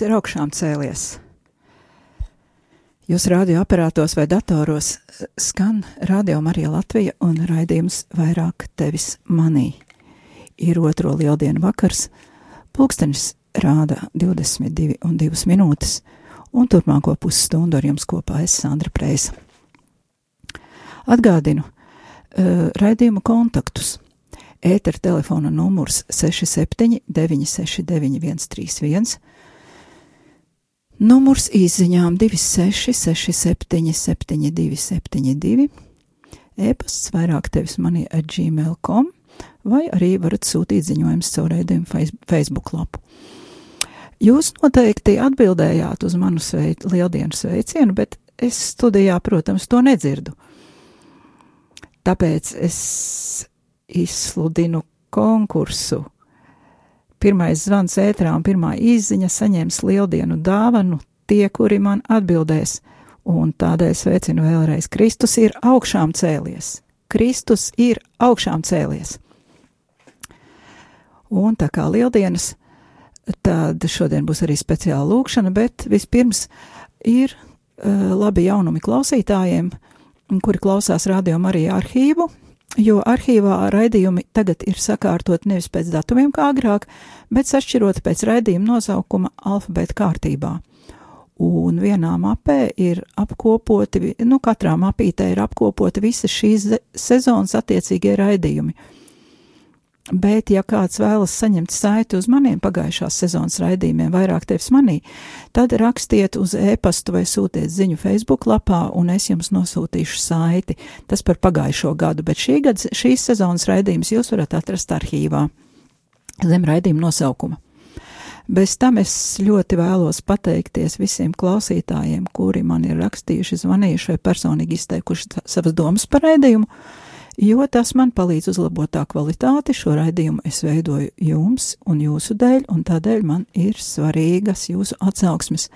Kristus ir augšām cēlies. Jūs radioaparātos vai datoros skan Radio Marija Latvija un raidījums vairāk tevis manī. Ir otro lieldienu vakars, pulkstenis rāda 22 un 2 minūtes, un turpmāko pusstundu ar jums kopā es Sandra Preisa. Atgādinu uh, raidījumu kontaktus. Ētera telefona numurs 67 969 131 Numurs izziņām 26, 67, 72, 72, e-pasts vairāk tevis manī ar gmail.com, vai arī varat sūtīt ziņojumus caur rēdījumu Facebook lapu. Jūs noteikti atbildējāt uz manu sveic, lieldienu sveicienu, bet es studijā, protams, to nedzirdu. Tāpēc es izsludinu konkursu pirmais zvans ētrā un pirmā izziņa saņems lieldienu dāvanu tie, kuri man atbildēs, un tādēļ sveicinu vēlreiz. Kristus ir augšām cēlies. Kristus ir augšām cēlies. Un tā kā lieldienas, tad šodien būs arī speciāla lūkšana, bet vispirms ir uh, labi jaunumi klausītājiem, kuri klausās radio Marija arhīvu, jo arhīvā raidījumi tagad ir sakārtot nevis pēc datumiem kā agrāk, bet sašķirot pēc raidījuma nosaukuma alfabēta kārtībā. Un vienā mapē ir apkopoti, nu, katrā mapītē ir apkopoti visas šīs sezonas attiecīgie raidījumi. Bet, ja kāds vēlas saņemt saiti uz maniem pagājušās sezonas raidījumiem, vairāk tevis manī, tad rakstiet uz e-pastu vai sūtiet ziņu Facebook lapā, un es jums nosūtīšu saiti. Tas par pagājušo gadu, bet šī gada, šīs sezonas raidījumus jūs varat atrast arhīvā zem raidījuma nosaukuma. Bez tam es ļoti vēlos pateikties visiem klausītājiem, kuri man ir rakstījuši, zvanījuši vai personīgi izteikuši savas domas par raidījumu jo tas man palīdz uzlabot tā kvalitāti. Šo raidījumu es veidoju jums un jūsu dēļ, un tādēļ man ir svarīgas jūsu atsauksmes.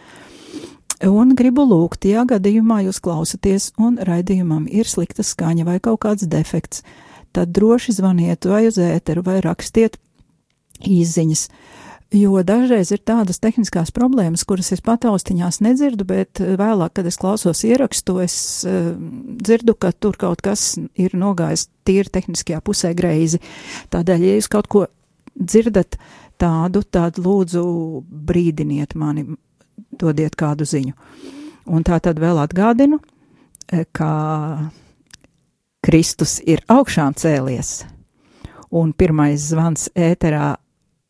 Un gribu lūgt, ja gadījumā jūs klausaties un raidījumam ir slikta skaņa vai kaut kāds defekts, tad droši zvaniet vai uz ēteru vai rakstiet īziņas. Jo dažreiz ir tādas tehniskās problēmas, kuras es pat austiņās nedzirdu, bet eh, vēlāk, kad es klausos ierakstu, es uh, dzirdu, ka tur kaut kas ir nogājis tīri tehniskajā pusē greizi. Tādēļ, ja jūs kaut ko dzirdat tādu, tad lūdzu brīdiniet mani, dodiet kādu ziņu. Un tā tad vēl atgādinu, eh, ka Kristus ir augšām cēlies, un pirmais zvans ēterā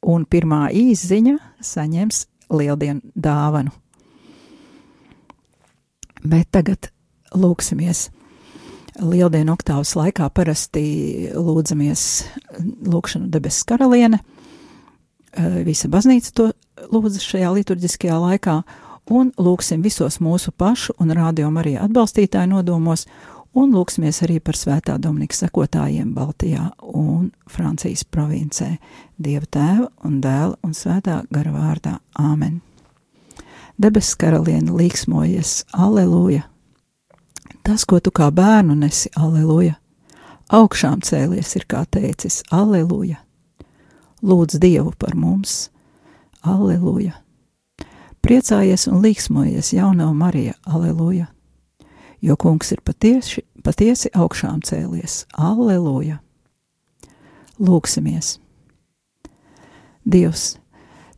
un pirmā īsziņa saņems lieldienu dāvanu. Bet tagad lūksimies. Lieldienu oktāvas laikā parasti lūdzamies lūkšanu debesu karaliene. Visa baznīca to lūdza šajā liturģiskajā laikā, un lūksim visos mūsu pašu un rādījuma arī atbalstītāju nodomos, un lūksimies arī par svētā Dominika sekotājiem Baltijā un Francijas provincē, Dieva tēva un dēla un svētā gara vārdā Āmen. Debes karaliene līksmojies, aleluja! Tas, ko tu kā bērnu nesi, aleluja! Augšām cēlies ir kā teicis, aleluja! Lūdz Dievu par mums, aleluja! Priecājies un līksmojies, jaunā Marija, aleluja! Jo kungs ir patiesi, patiesi augšām cēlies. Alleluja! Lūksimies! Dievs,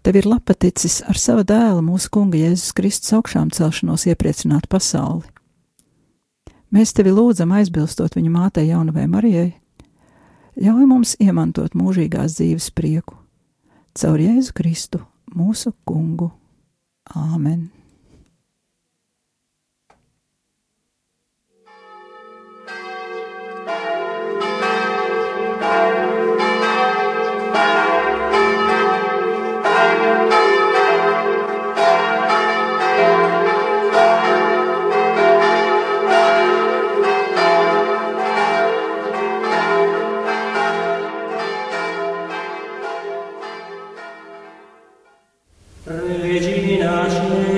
tev ir lapaticis ar sava dēla mūsu kunga Jēzus Kristus augšām celšanos iepriecināt pasauli. Mēs tevi lūdzam aizbilstot viņa mātei jaunavai Marijai, ļauj mums iemantot mūžīgās dzīves prieku caur Jēzu Kristu, mūsu kungu. Āmen! Krishna.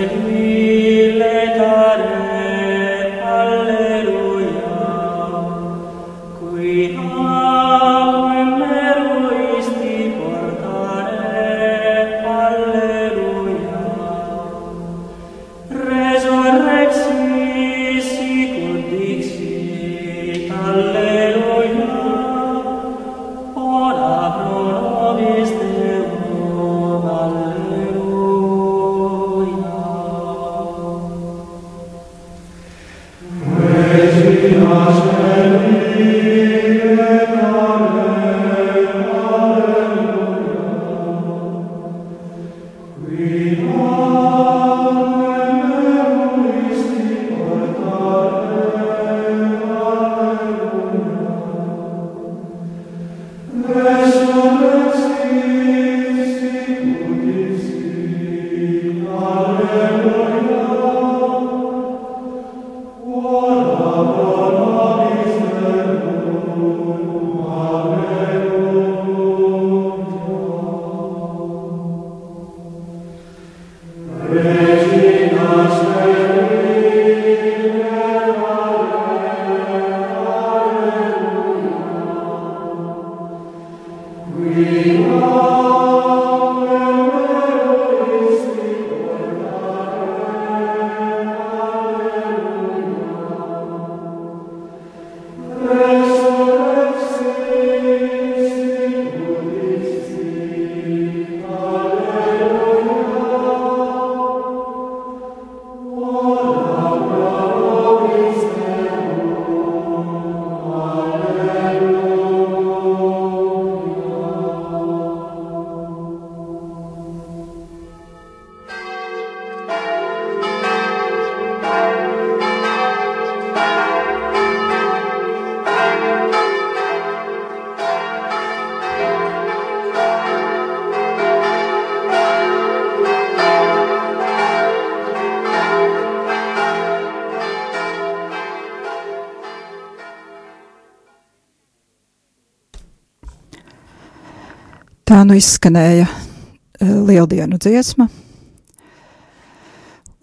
Tā nu izskanēja eh, lieldienu dziesma.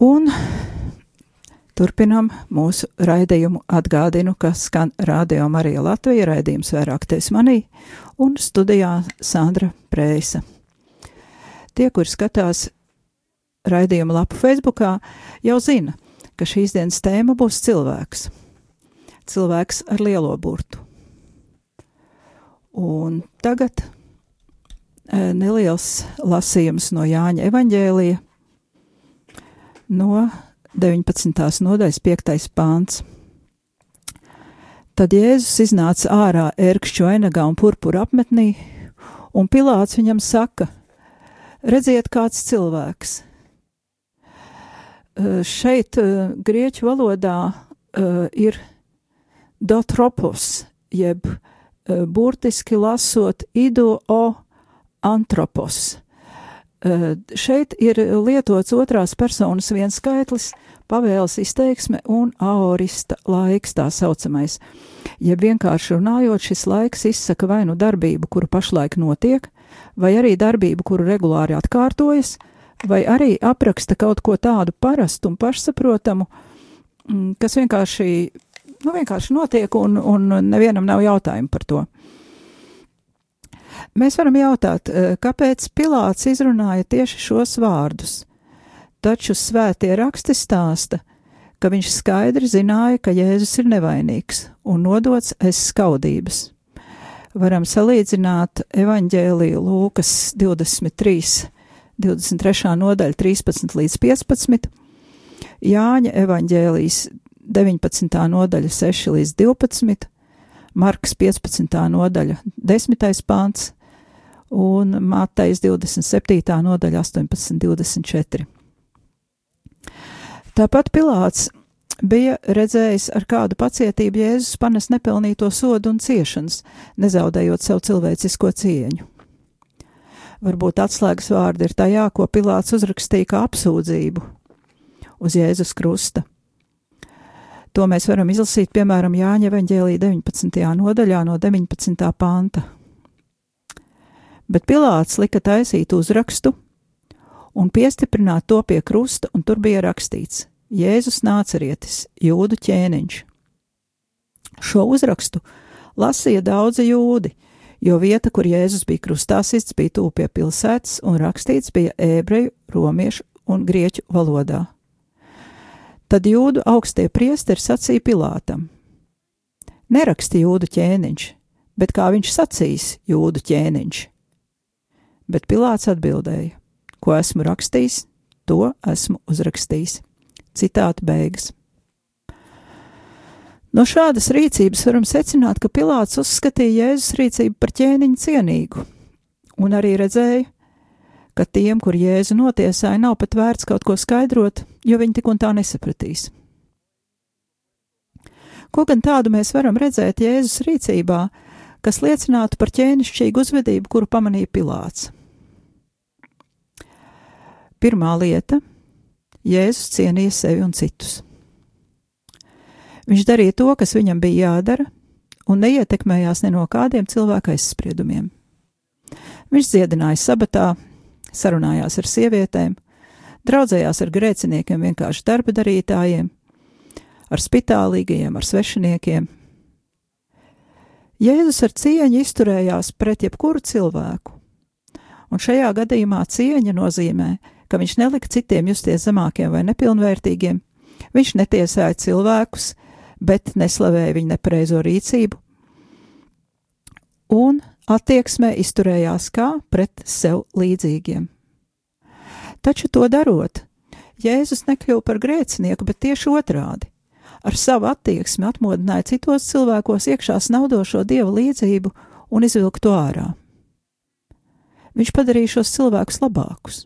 Un turpinam mūsu raidījumu. Atgādinu, ka skan Radio Marija Latvija raidījums vairāk ties manī un studijā Sandra Prēsa. Tie, kur skatās raidījumu lapu Facebookā, jau zina, ka šīs dienas tēma būs cilvēks. Cilvēks ar lielo burtu. Un tagad e, neliels lasījums no Jāņa evaņģēlija, no 19. nodaļas 5. pāns. Tad Jēzus iznāca ārā ērkšķu ainagā un purpura apmetnī, un Pilāts viņam saka: Redziet, kāds cilvēks! Šeit grieķu valodā ir dotropos, jeb burtiski lasot ido o antropos. Šeit ir lietots otrās personas viens skaitlis, pavēles izteiksme un aorista laiks tā saucamais. Ja vienkārši runājot, šis laiks izsaka vai nu darbību, kuru pašlaik notiek, vai arī darbību, kuru regulāri atkārtojas, vai arī apraksta kaut ko tādu parastu un pašsaprotamu, kas vienkārši nu, vienkārši notiek, un, un nevienam nav jautājumu par to. Mēs varam jautāt, eh, kāpēc Pilārs izrunāja tieši šos vārdus, taču svētie raksti stāsta, ka viņš skaidri zināja, ka Jēzus ir nevainīgs un nodots aiz skaudības. Varam salīdzināt evaņģēliju Lūkas 23, 23. nodaļa 13 līdz 15, Jāņa evaņģēlijas 19. nodaļa 6 līdz 12, Marks 15. nodaļa 10. pāns un Matejas 27. nodaļa 18, 24. Tāpat Pilāts bija redzējis, ar kādu pacietību Jēzus panes nepelnīto sodu un ciešanas, nezaudējot sev cilvēcisko cieņu. Varbūt atslēgas vārdi ir tajā, ko Pilāts uzrakstīja kā apsūdzību uz Jēzus krusta. To mēs varam izlasīt, piemēram, Jāņa Evanģēlī 19. nodaļā no 19. panta. Bet Pilārs lika taisīt uzrakstu un piestiprināt to pie krusta, un tur bija rakstīts: Jēzus nācerietis, jūdu ķēniņš. Šo uzrakstu lasīja daudzi jūdi, jo vieta, kur Jēzus bija krustā sists, bija tūp pie pilsētas, un rakstīts bija ebreju, romiešu un grieķu valodā. Tad jūdu augstie priesteri sacīja Pilātam: Neraksti jūdu ķēniņš, bet kā viņš sacīs jūdu ķēniņš. Bet Pilāts atbildēja: Ko esmu rakstījis, to esmu uzrakstījis. Citāta beigas. No šādas rīcības varam secināt, ka Pilārs uzskatīja Jēzus rīcību par ķēniņu cienīgu, un arī redzēja, ka tiem, kur Jēzu notiesāja, nav pat vērts kaut ko skaidrot, jo viņi tik un tā nesapratīs. Ko gan tādu mēs varam redzēt Jēzus rīcībā, kas liecinātu par ķēnišķīgu uzvedību, kuru pamanīja Pilārs? Pirmā lieta - Jēzus cienīja sevi un citus. Viņš darīja to, kas viņam bija jādara, un neietekmējās ne no kādiem cilvēka aizspriedumiem. Viņš dziedināja sabatā, sarunājās ar sievietēm, draudzējās ar grēciniekiem, vienkārši darba darītājiem, ar spitālīgajiem, ar svešiniekiem. Jēzus ar cieņu izturējās pret jebkuru cilvēku, un šajā gadījumā cieņa nozīmē, ka viņš nelika citiem justies zemākiem vai nepilnvērtīgiem, viņš netiesāja cilvēkus, bet neslavēja viņu nepareizo rīcību, un attieksmē izturējās kā pret sev līdzīgiem. Taču to darot, Jēzus nekļuva par grēcinieku, bet tieši otrādi. Ar savu attieksmi atmodināja citos cilvēkos iekšā snaudošo dieva līdzību un izvilka to ārā. Viņš padarīja šos cilvēkus labākus.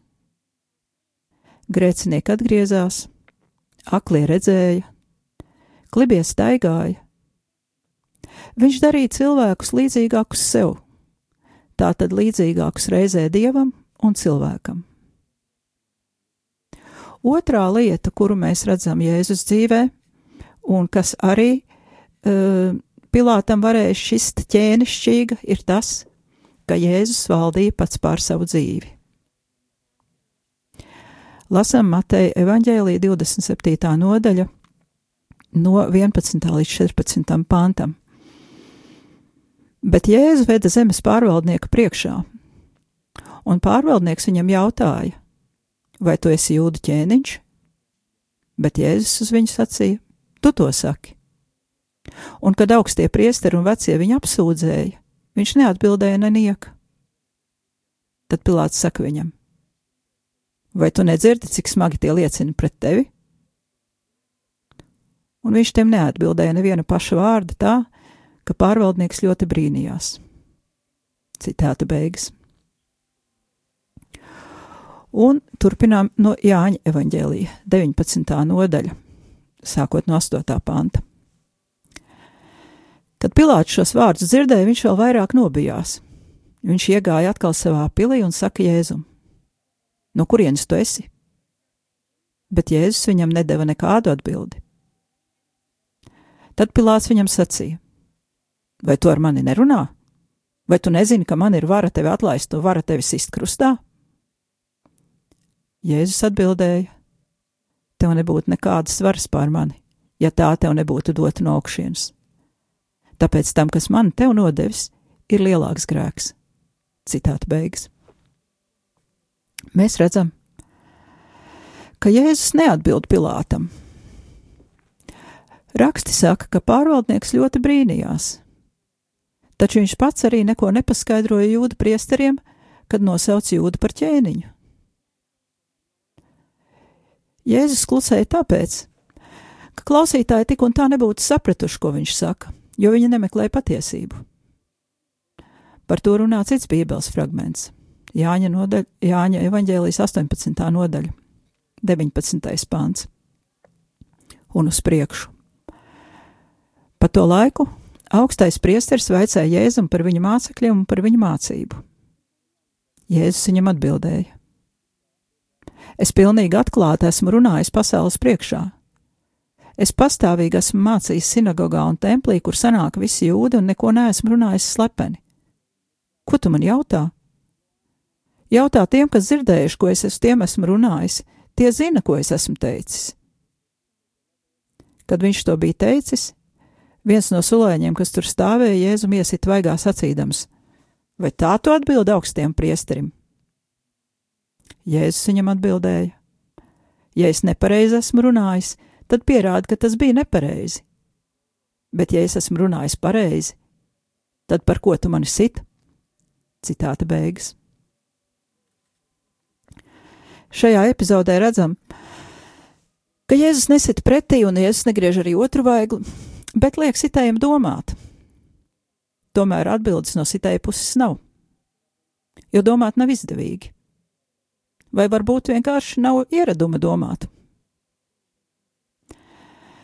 Grēcinieki atgriezās, aklie redzēja, klibie staigāja. Viņš darīja cilvēkus līdzīgākus sev, tātad līdzīgākus reizē dievam un cilvēkam. Otrā lieta, kuru mēs redzam Jēzus dzīvē, un kas arī uh, Pilātam varēja šist ķēnišķīga, ir tas, ka Jēzus valdīja pats pār savu dzīvi. Lasām Mateja evaņģēlī 27. nodaļa no 11. līdz 14. pantam. Bet Jēzus veda zemes pārvaldnieku priekšā, un pārvaldnieks viņam jautāja, vai tu esi jūda ķēniņš? Bet Jēzus uz viņu sacīja: Tu to saki. Un kad augstie priesteri un vecie viņu apsūdzēja, viņš neatbildēja nenieka. Tad Pilārs saka viņam: Vai tu nedzirdi, cik smagi tie liecina pret tevi? un viņš tiem neatbildēja neviena paša vārda tā, ka pārvaldnieks ļoti brīnījās. Citāta beigas. Un turpinām no Jāņa evaņģēlīja 19. nodaļa, sākot no 8. panta. Kad Pilārs šos vārdus dzirdēja, viņš vēl vairāk nobijās. Viņš iegāja atkal savā pilī un saka Jēzum: No kurienes tu esi? Bet Jēzus viņam nedeva nekādu atbildi. Tad Pilārs viņam sacīja: Vai tu ar mani nerunā? Vai tu nezini, ka man ir vara tevi atlaist un vara tevi sist krustā? Jēzus atbildēja: Tev nebūtu nekādas varas pār mani, ja tā tev nebūtu dota no augšienes. Tāpēc tam, kas man tev nodevis, ir lielāks grēks. Citāta beigas. Mēs redzam, ka Jēzus neatbild Pilātam, Raksti saka, ka pārvaldnieks ļoti brīnījās. Taču viņš pats arī neko nepaskaidroja jūdu priesteriem, kad nosauc jūdu par ķēniņu. Jēzus klusēja tāpēc, ka klausītāji tik un tā nebūtu sapratuši, ko viņš saka, jo viņi nemeklēja patiesību. Par to runā cits Bībeles fragments - Jāņa, nodaļa, Jāņa evaņģēlijas 18. nodaļa, 19. pāns. Un uz priekšu. Pa to laiku augstais priesteris vaicāja Jēzum par viņa mācekļiem un par viņa mācību. Jēzus viņam atbildēja: Es pilnīgi atklāti esmu runājis pasaules priekšā. Es pastāvīgi esmu mācījis sinagogā un templī, kur sanāk visi jūdi, un neko neesmu runājis slepeni. Ko tu man jautā? Jautā tiem, kas dzirdējuši, ko es uz tiem esmu runājis, tie zina, ko es esmu teicis. Kad viņš to bija teicis, Viens no sulēņiem, kas tur stāvēja, Jēzum iesit vaigā sacīdams: Vai tā tu atbild augstiem priesterim? Jēzus viņam atbildēja: Ja es nepareizi esmu runājis, tad pierāda, ka tas bija nepareizi. Bet, ja es esmu runājis pareizi, tad par ko tu mani sit? Citāta beigas. Šajā epizodē redzam, ka Jēzus nesit pretī un Jēzus negriež arī otru vaigli, Bet liek sitējiem domāt. Tomēr atbildes no sitēja puses nav, jo domāt nav izdevīgi. Vai varbūt vienkārši nav ieraduma domāt?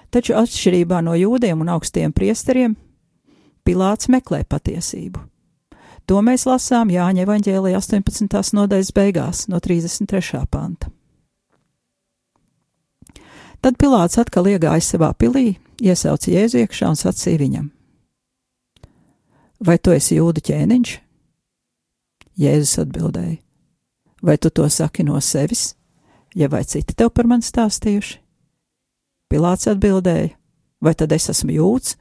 Taču atšķirībā no jūdiem un augstiem priesteriem, Pilārs meklē patiesību. To mēs lasām Jāņa evaņģēlija 18. nodaļas beigās, no 33. panta. Tad Pilārs atkal iegāja savā pilī, iesauca Jēzu iekšā un sacīja viņam: Vai tu esi jūda ķēniņš? Jēzus atbildēja: Vai tu to saki no sevis, ja vai citi tev par mani stāstījuši? Pilārs atbildēja: Vai tad es esmu jūds?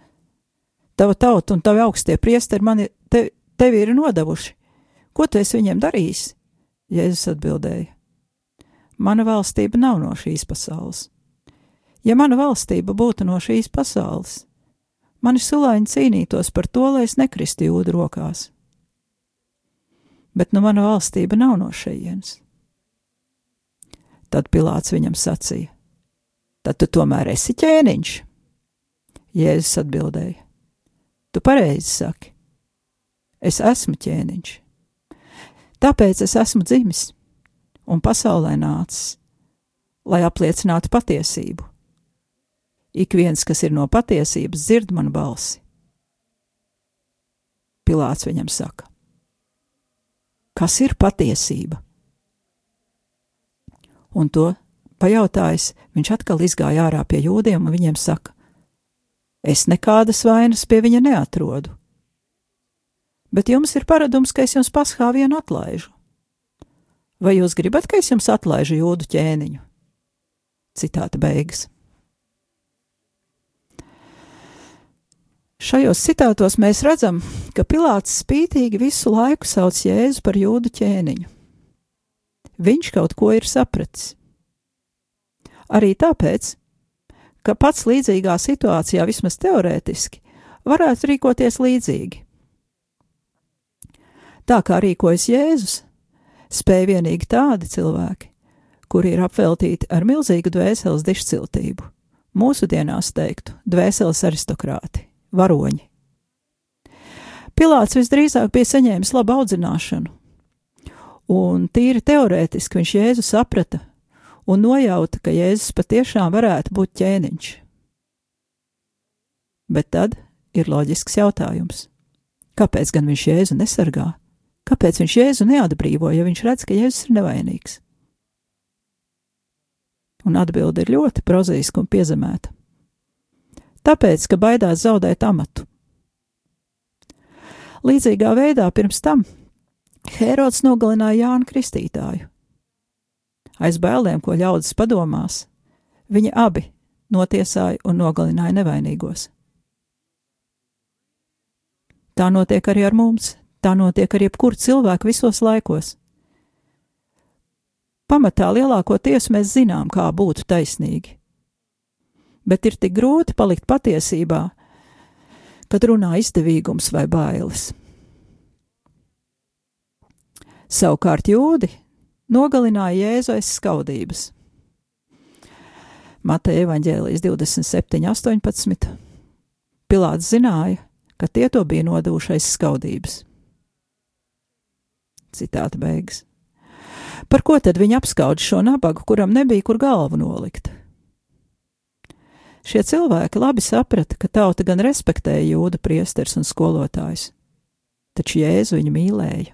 Tava tauta un tavi augstie priesteri mani te, tevi ir nodevuši. Ko tu esi viņiem darījis? Jēzus atbildēja: Mana valstība nav no šīs pasaules. Ja mana valstība būtu no šīs pasaules, mani sulāņi cīnītos par to, lai es nekristu jūdu rokās. Bet nu mana valstība nav no šejienes. Tad Pilārs viņam sacīja: Tad tu tomēr esi ķēniņš. Jēzus atbildēja: Tu pareizi saki, es esmu ķēniņš. Tāpēc es esmu dzimis un pasaulē nācis, lai apliecinātu patiesību Ik viens, kas ir no patiesības, dzird manu balsi. Pilārs viņam saka: Kas ir patiesība? Un to pajautājis, viņš atkal izgāja ārā pie jūdiem un viņiem saka: Es nekādas vainas pie viņa neatrodu. Bet jums ir paradums, ka es jums paskā vienu atlaižu. Vai jūs gribat, ka es jums atlaižu jūdu ķēniņu? Citāta beigas. Šajos citātos mēs redzam, ka Pilārs spītīgi visu laiku sauc Jēzu par jūdu ķēniņu. Viņš kaut ko ir sapratis. Arī tāpēc, ka pats līdzīgā situācijā, vismaz teorētiski, varētu rīkoties līdzīgi. Tā kā rīkojas Jēzus, spēj vienīgi tādi cilvēki, kuri ir apveltīti ar milzīgu dvēseles dišciltību, mūsdienās teiktu, dvēseles aristokrāti varoņi. Pilārs visdrīzāk bija saņēmis labu audzināšanu, un tīri teorētiski viņš Jēzu saprata un nojauta, ka Jēzus patiešām varētu būt ķēniņš. Bet tad ir loģisks jautājums. Kāpēc gan viņš Jēzu nesargā? Kāpēc viņš Jēzu neatbrīvo, ja viņš redz, ka Jēzus ir nevainīgs? Un atbilde ir ļoti prozaiska un piezemēta tāpēc, ka baidās zaudēt amatu. Līdzīgā veidā pirms tam Hērods nogalināja Jānu Kristītāju. Aiz bailēm, ko ļaudis padomās, viņi abi notiesāja un nogalināja nevainīgos. Tā notiek arī ar mums, tā notiek ar jebkuru cilvēku visos laikos. Pamatā lielāko tiesu mēs zinām, kā būtu taisnīgi bet ir tik grūti palikt patiesībā, kad runā izdevīgums vai bailes. Savukārt jūdi nogalināja Jēzu aiz skaudības. Mateja evaņģēlijas 27, 18. Pilārs zināja, ka tie to bija nodevušais skaudības. Citāta beigas. Par ko tad viņi apskaudž šo nabagu, kuram nebija kur galvu nolikt? Šie cilvēki labi saprata, ka tauta gan respektēja jūda priesteris un skolotājs, taču Jēzu viņu mīlēja.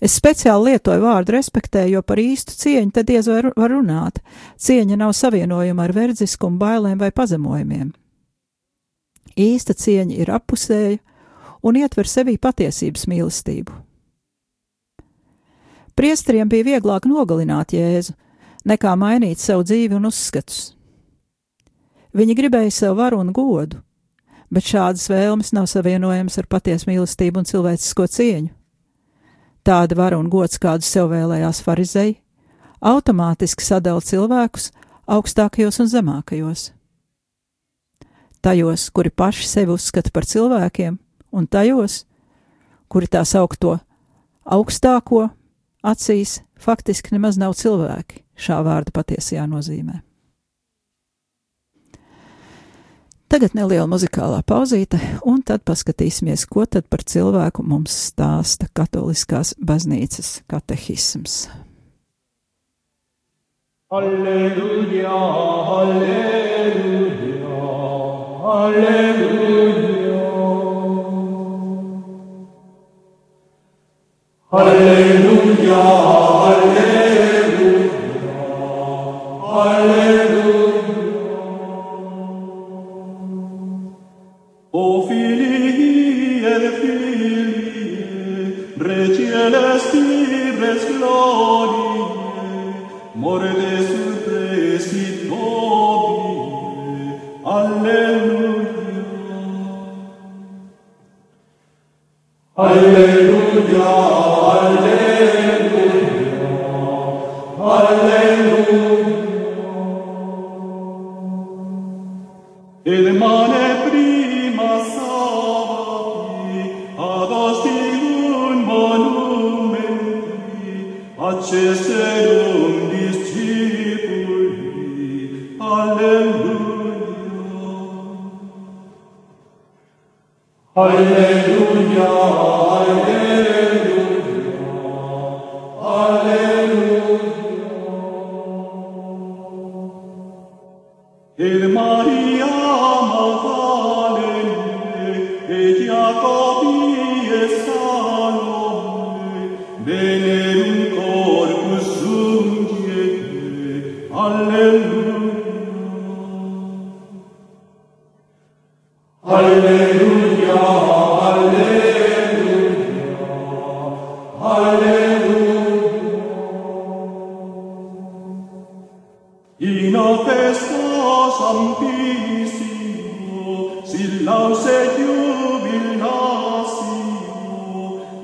Es speciāli lietoju vārdu respektēju, jo par īstu cieņu tad diez vai var runāt. Cieņa nav savienojama ar verdziskumu, bailēm vai pazemojumiem. Īsta cieņa ir apusēja un ietver sevī patiesības mīlestību. Priesteriem bija vieglāk nogalināt Jēzu, nekā mainīt savu dzīvi un uzskatus. Viņi gribēja sev varu un godu, bet šādas vēlmes nav savienojamas ar patiesu mīlestību un cilvēcisko cieņu. Tāda vara un gods, kādu sev vēlējās farizei, automātiski sadala cilvēkus augstākajos un zemākajos. Tajos, kuri paši sevi uzskata par cilvēkiem, un tajos, kuri tā saukto augstāko acīs, faktiski nemaz nav cilvēki šā vārda patiesajā nozīmē. Tagad neliela muzikālā pauzīte, un tad paskatīsimies, ko tad par cilvēku mums stāsta katoliskās baznīcas katehisms. Alleluia, alleluia, alleluia. aceste discipuli. Alleluia! Alleluia!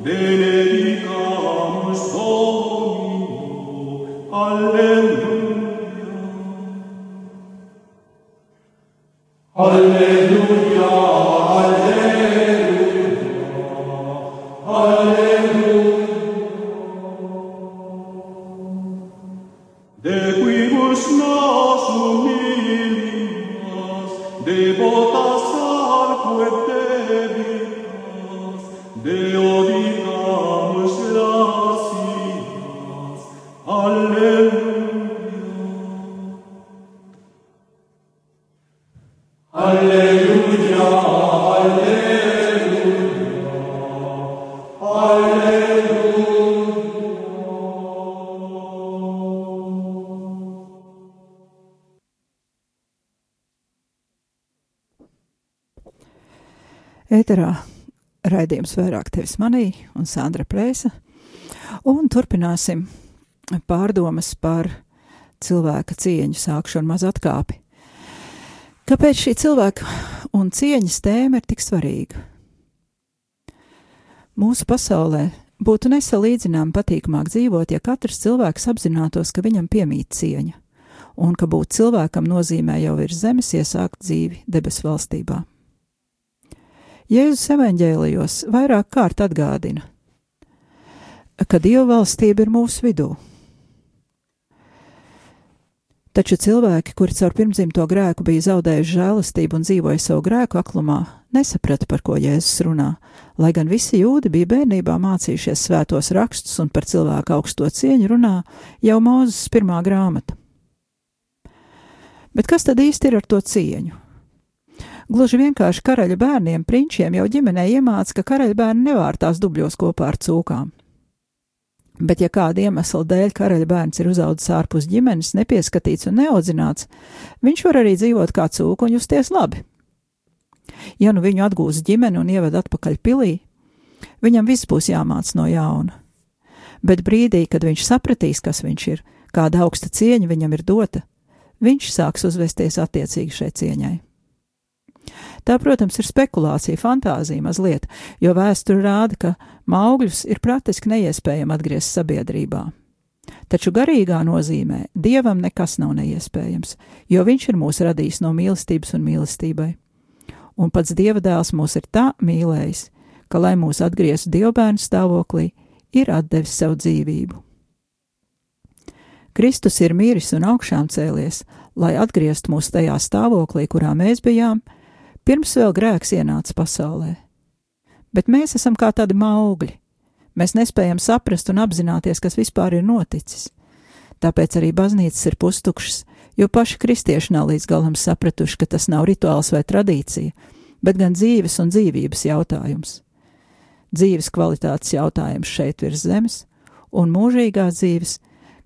benedicamus Domino, Alleluia. Alleluia. Ēterā raidījums vairāk tevis manī un Sandra Prēsa, un turpināsim pārdomas par cilvēka cieņu sākšanu maz atkāpi. Kāpēc šī cilvēka un cieņas tēma ir tik svarīga? Mūsu pasaulē būtu nesalīdzinām patīkamāk dzīvot, ja katrs cilvēks apzinātos, ka viņam piemīt cieņa, un ka būt cilvēkam nozīmē jau virs zemes iesākt dzīvi debesu valstībā. Jēzus evaņģēlijos vairāk kārt atgādina, ka Dieva valstība ir mūsu vidū. Taču cilvēki, kuri caur pirmdzimto grēku bija zaudējuši žēlastību un dzīvoja savu grēku aklumā, nesaprata, par ko Jēzus runā, lai gan visi jūdi bija bērnībā mācījušies svētos rakstus un par cilvēku augsto cieņu runā jau Mūzes pirmā grāmata. Bet kas tad īsti ir ar to cieņu? Gluži vienkārši karaļa bērniem, prinčiem jau ģimenē iemāca, ka karaļa bērni nevārtās dubļos kopā ar cūkām. Bet, ja kāda iemesla dēļ karaļa bērns ir uzaudzis ārpus ģimenes, nepieskatīts un neaudzināts, viņš var arī dzīvot kā cūka un justies labi. Ja nu viņu atgūs ģimene un ieved atpakaļ pilī, viņam viss būs jāmāc no jauna. Bet brīdī, kad viņš sapratīs, kas viņš ir, kāda augsta cieņa viņam ir dota, viņš sāks uzvesties attiecīgi šai cieņai. Tā, protams, ir spekulācija, fantāzija mazliet, jo vēsture rāda, ka maugļus ir praktiski neiespējami atgriezt sabiedrībā. Taču garīgā nozīmē dievam nekas nav neiespējams, jo viņš ir mūs radījis no mīlestības un mīlestībai. Un pats dieva dēls mūs ir tā mīlējis, ka, lai mūs atgrieztu dievbērnu stāvoklī, ir atdevis savu dzīvību. Kristus ir miris un augšām cēlies, lai atgrieztu mūs tajā stāvoklī, kurā mēs bijām, Pirms vēl grēks ienāca pasaulē. Bet mēs esam kā tādi maugļi. Mēs nespējam saprast un apzināties, kas vispār ir noticis. Tāpēc arī baznīcas ir pustukšas, jo paši kristieši nav līdz galam sapratuši, ka tas nav rituāls vai tradīcija, bet gan dzīves un dzīvības jautājums. Dzīves kvalitātes jautājums šeit virs zemes, un mūžīgās dzīves,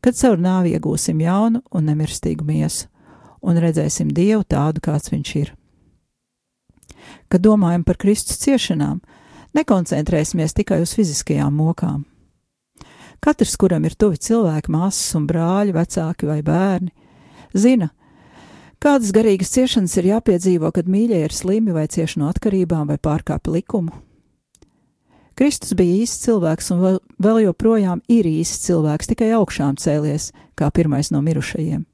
kad caur nāvi iegūsim jaunu un nemirstīgu miesu, un redzēsim Dievu tādu, kāds viņš ir. Kad domājam par Kristus ciešanām, nekoncentrēsimies tikai uz fiziskajām mokām. Katrs, kuram ir tuvi cilvēki, māsas un brāļi, vecāki vai bērni, zina, kādas garīgas ciešanas ir jāpiedzīvo, kad mīļie ir slimi vai cieši no atkarībām vai pārkāpj likumu. Kristus bija īsts cilvēks un vēl, joprojām ir īsts cilvēks, tikai augšām cēlies, kā pirmais no mirušajiem.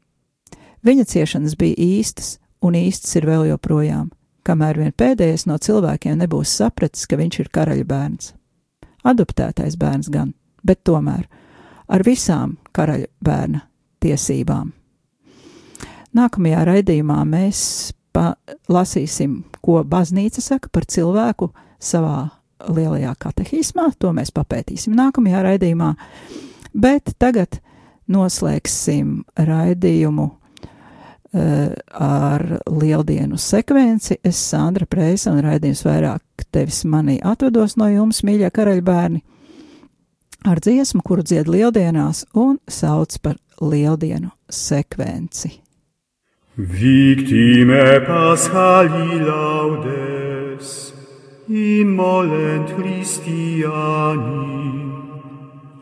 Viņa ciešanas bija īstas, un īstas ir vēl joprojām, kamēr vien pēdējais no cilvēkiem nebūs sapratis, ka viņš ir karaļa bērns. Adoptētais bērns gan, bet tomēr ar visām karaļa bērna tiesībām. Nākamajā raidījumā mēs lasīsim, ko baznīca saka par cilvēku savā lielajā katehismā. To mēs papētīsim nākamajā raidījumā. Bet tagad noslēgsim raidījumu ar lieldienu sekvenci. Es, Sandra Preisa un raidījums vairāk tevis manī atvedos no jums, mīļie karaļbērni, ar dziesmu, kuru dzied lieldienās un sauc par lieldienu sekvenci. Victime paschali laudes, immolent Christiani,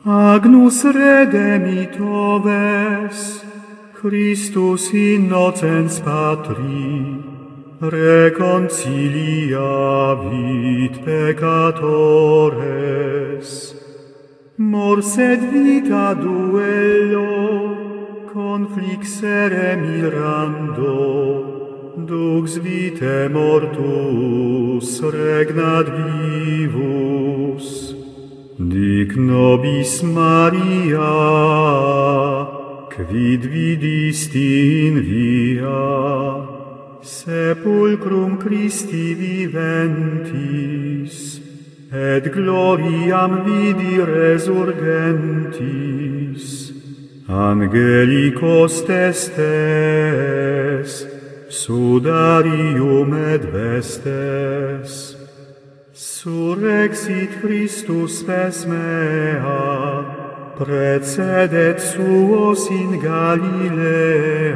agnus redemitoves, Christus innocens patri, reconciliavit peccatores, mors et vita duello, conflixere mirando, dux vite mortus regnat vivus, dic nobis Maria, quid vidisti in via, sepulcrum Christi viventis, et gloriam vidi resurgentis, angelicos testes, sudarium et vestes, surrexit Christus spes mea, precedet suos in Galilea.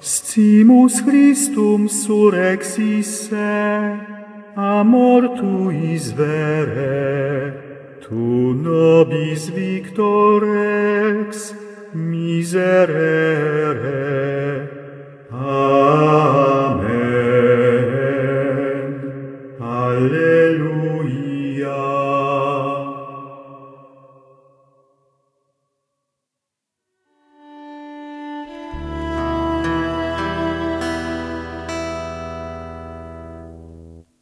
Scimus Christum surexisse, amor tuis vere, tu nobis victor ex miserere.